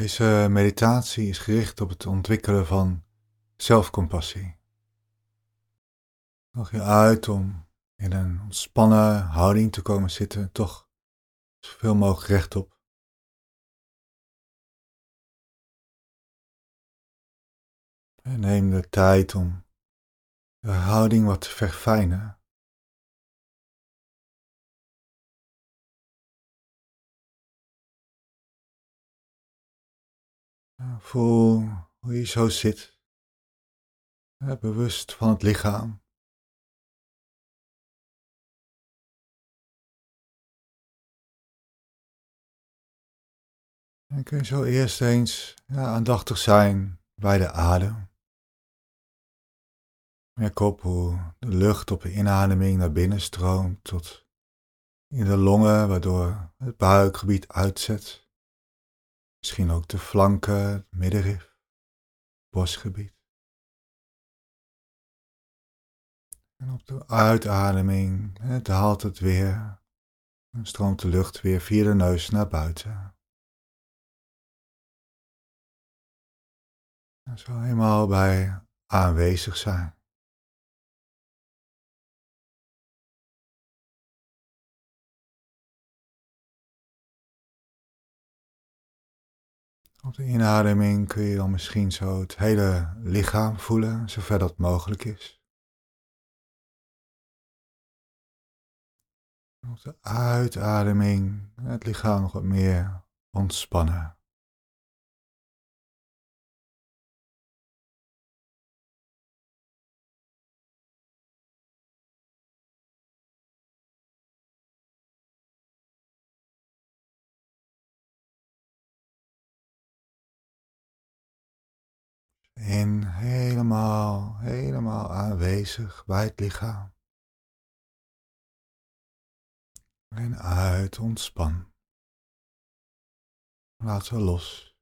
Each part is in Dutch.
Deze meditatie is gericht op het ontwikkelen van zelfcompassie. Nog je uit om in een ontspannen houding te komen zitten, toch zoveel mogelijk rechtop. En neem de tijd om de houding wat te verfijnen. Voel hoe je zo zit, bewust van het lichaam. En kun je zo eerst eens ja, aandachtig zijn bij de adem. Merk op hoe de lucht op de inademing naar binnen stroomt tot in de longen, waardoor het buikgebied uitzet. Misschien ook de flanken, het middenrif, borstgebied. En op de uitademing daalt het weer en stroomt de lucht weer via de neus naar buiten. En zo helemaal bij aanwezig zijn. Op de inademing kun je dan misschien zo het hele lichaam voelen, zover dat mogelijk is. Op de uitademing het lichaam nog wat meer ontspannen. In helemaal, helemaal aanwezig bij het lichaam. En uit, ontspan. Laat ze los.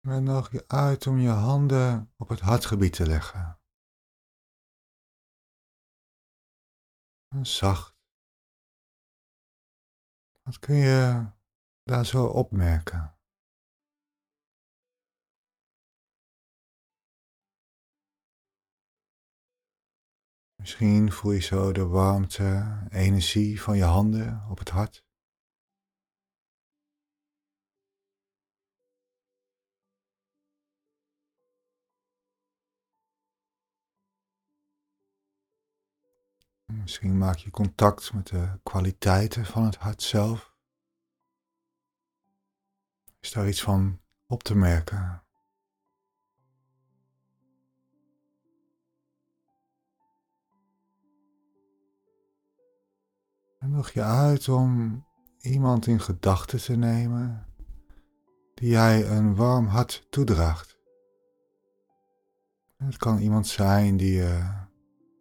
En nog je uit om je handen op het hartgebied te leggen. Zacht. Wat kun je daar zo opmerken? Misschien voel je zo de warmte, energie van je handen op het hart. Misschien maak je contact met de kwaliteiten van het hart zelf. Is daar iets van op te merken? En nog je uit om iemand in gedachten te nemen die jij een warm hart toedraagt. Het kan iemand zijn die je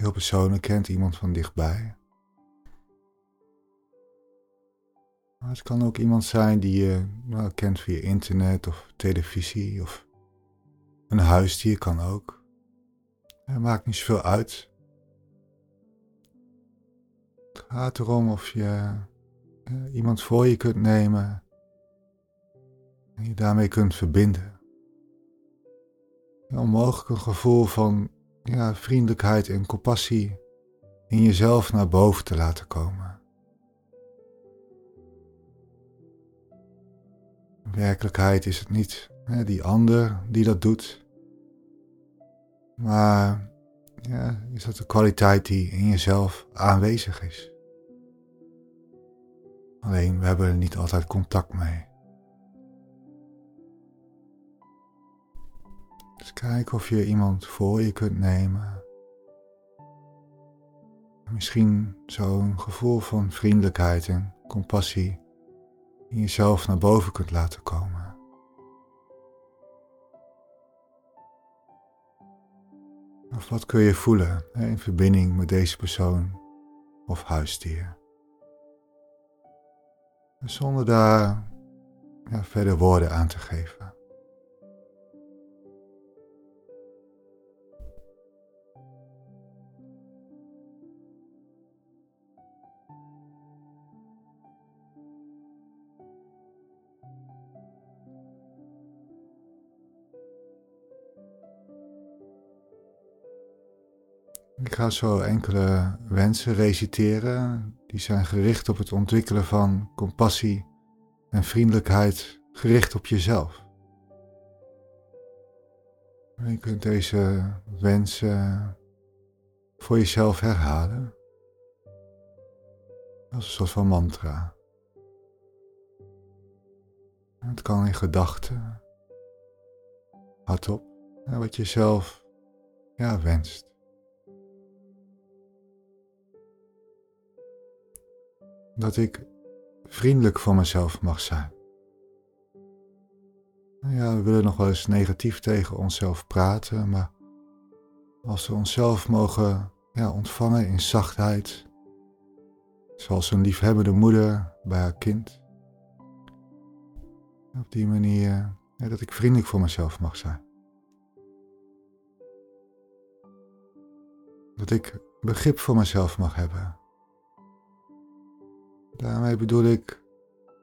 heel persoonlijk kent, iemand van dichtbij. Maar het kan ook iemand zijn die je nou, kent via internet of televisie of een huisdier kan ook. Het maakt niet zoveel uit. Het gaat erom of je uh, iemand voor je kunt nemen en je daarmee kunt verbinden. onmogelijk een gevoel van ja, vriendelijkheid en compassie in jezelf naar boven te laten komen. In werkelijkheid is het niet hè, die ander die dat doet, maar ja, is dat de kwaliteit die in jezelf aanwezig is. Alleen we hebben er niet altijd contact mee. Dus kijk of je iemand voor je kunt nemen. Misschien zo'n gevoel van vriendelijkheid en compassie in jezelf naar boven kunt laten komen. Of wat kun je voelen in verbinding met deze persoon of huisdier? Zonder daar ja, verder woorden aan te geven. Zo enkele wensen reciteren. Die zijn gericht op het ontwikkelen van compassie en vriendelijkheid gericht op jezelf. Je kunt deze wensen voor jezelf herhalen. Als een soort van mantra. Het kan in gedachten, hardop, wat je zelf ja, wenst. Dat ik vriendelijk voor mezelf mag zijn. Nou ja, we willen nog wel eens negatief tegen onszelf praten, maar als we onszelf mogen ja, ontvangen in zachtheid, zoals een liefhebbende moeder bij haar kind, op die manier dat ik vriendelijk voor mezelf mag zijn. Dat ik begrip voor mezelf mag hebben. Daarmee bedoel ik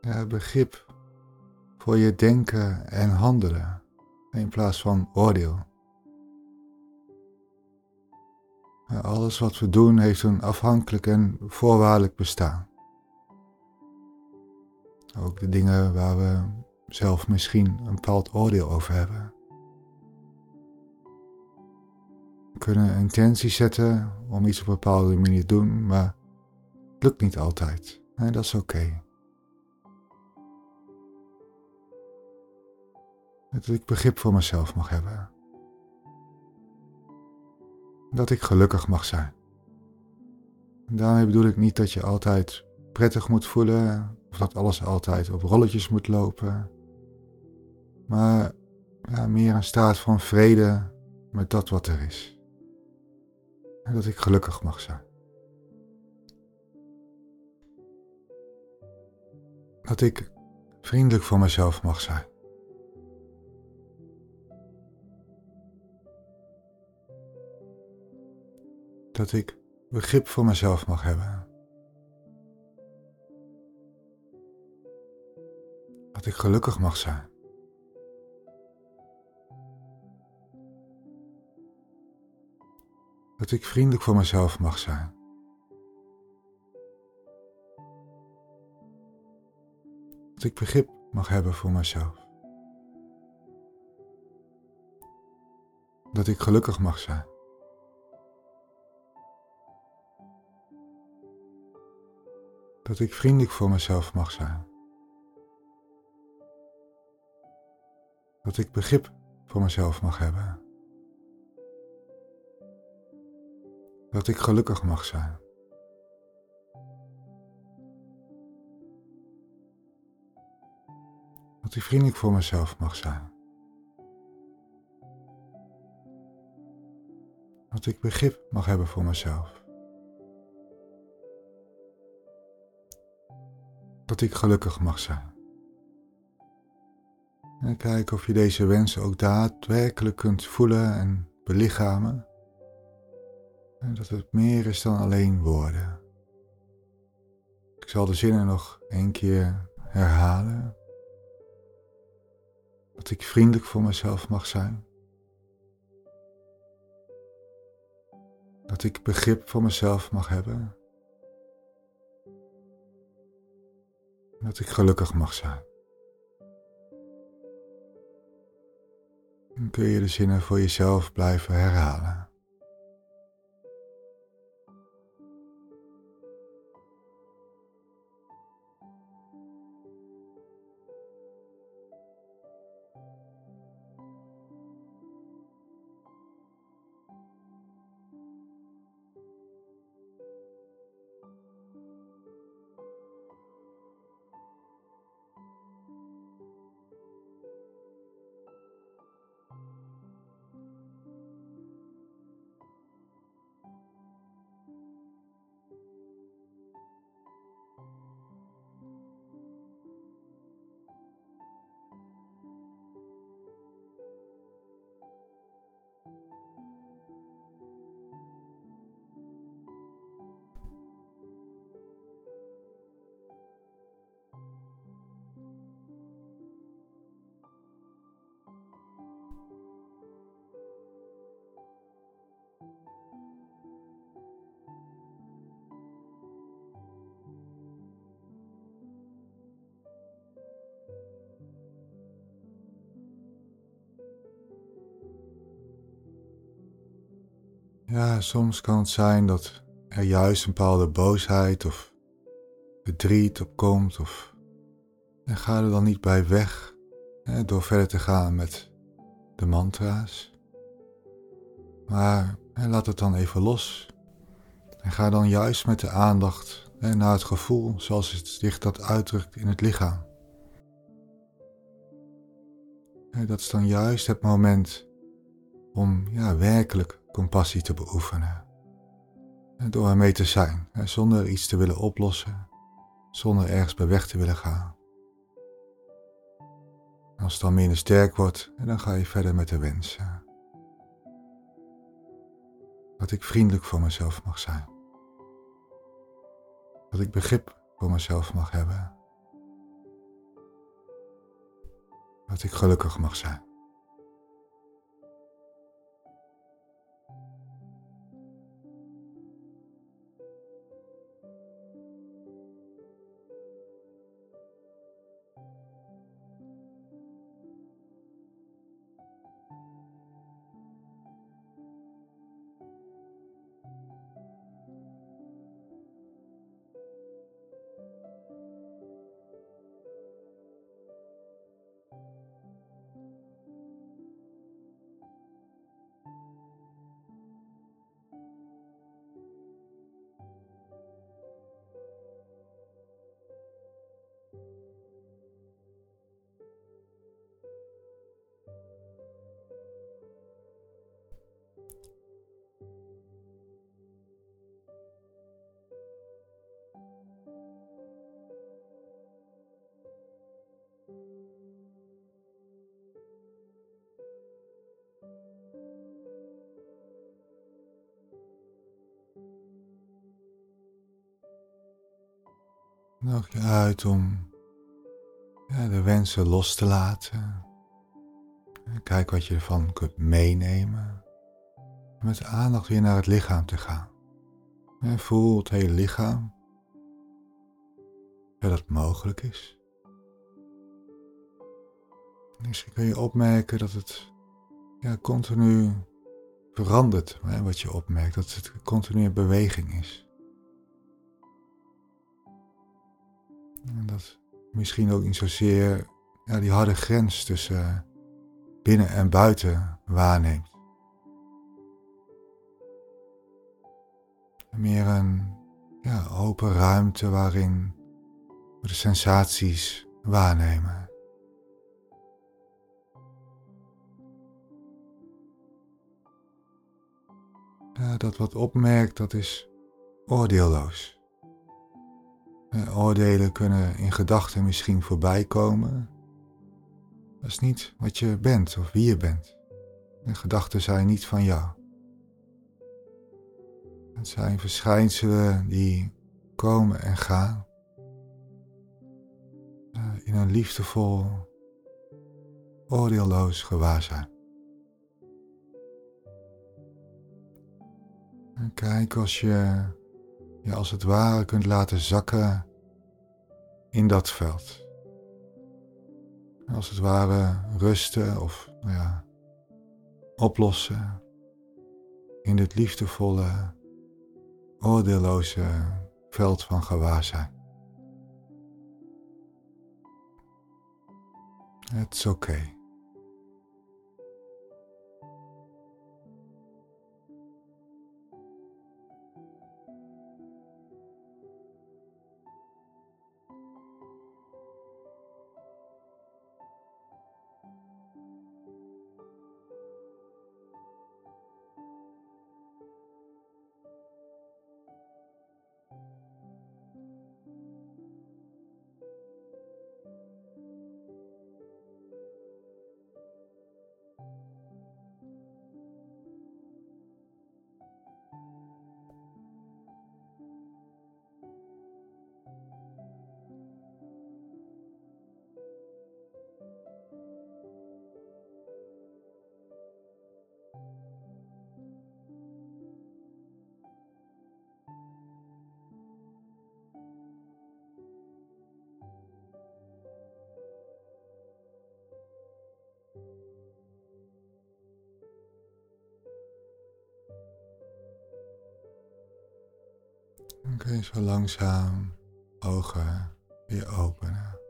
ja, begrip voor je denken en handelen in plaats van oordeel. Alles wat we doen heeft een afhankelijk en voorwaardelijk bestaan. Ook de dingen waar we zelf misschien een bepaald oordeel over hebben. We kunnen intenties zetten om iets op een bepaalde manier te doen, maar het lukt niet altijd. En dat is oké. Dat ik begrip voor mezelf mag hebben. Dat ik gelukkig mag zijn. Daarmee bedoel ik niet dat je altijd prettig moet voelen of dat alles altijd op rolletjes moet lopen. Maar meer een staat van vrede met dat wat er is. En dat ik gelukkig mag zijn. Dat ik vriendelijk voor mezelf mag zijn. dat ik begrip voor mezelf mag hebben. Dat ik gelukkig mag zijn. Dat ik vriendelijk voor mezelf mag zijn. Dat ik begrip mag hebben voor mezelf. Dat ik gelukkig mag zijn. dat ik vriendelijk voor mezelf mag zijn. Dat ik begrip voor mezelf mag hebben. Dat ik gelukkig mag zijn. Dat ik vriendelijk voor mezelf mag zijn. Dat ik begrip mag hebben voor mezelf. dat ik gelukkig mag zijn. En kijk of je deze wensen ook daadwerkelijk kunt voelen en belichamen. En dat het meer is dan alleen woorden. Ik zal de zinnen nog één keer herhalen. Dat ik vriendelijk voor mezelf mag zijn. Dat ik begrip voor mezelf mag hebben. dat ik gelukkig mag zijn. Dan kun je de zinnen voor jezelf blijven herhalen. Ja, soms kan het zijn dat er juist een bepaalde boosheid of verdriet op komt of en ga er dan niet bij weg hè, door verder te gaan met de mantra's. Maar laat het dan even los en ga dan juist met de aandacht hè, naar het gevoel zoals het zich dat uitdrukt in het lichaam. dat is dan juist het moment om ja, werkelijk compassie te beoefenen. Door ermee te zijn, zonder iets te willen oplossen, zonder ergens bij weg te willen gaan. Als het dan minder sterk wordt, dan ga je verder met de wensen. Dat ik vriendelijk voor mezelf mag zijn. Dat ik begrip voor mezelf mag hebben. Dat ik gelukkig mag zijn. Nodig je uit om ja, de wensen los te laten. Kijk wat je ervan kunt meenemen. En met aandacht weer naar het lichaam te gaan. En voel het hele lichaam. Dat het mogelijk is. Misschien kun je opmerken dat het ja, continu verandert. Hè, wat je opmerkt, dat het continu in beweging is. En dat misschien ook niet zozeer ja, die harde grens tussen binnen en buiten waarneemt. Meer een ja, open ruimte waarin we de sensaties waarnemen. Ja, dat wat opmerkt, dat is oordeelloos. Oordelen kunnen in gedachten misschien voorbij komen. Dat is niet wat je bent of wie je bent. Gedachten zijn niet van jou. Het zijn verschijnselen die komen en gaan. In een liefdevol, oordeelloos gewaarzijn. En kijk als je je als het ware kunt laten zakken in dat veld. Als het ware rusten of nou ja, oplossen in dit liefdevolle, oordeelloze veld van gewaarzijn. Het is oké. Kun je zo langzaam ogen weer openen.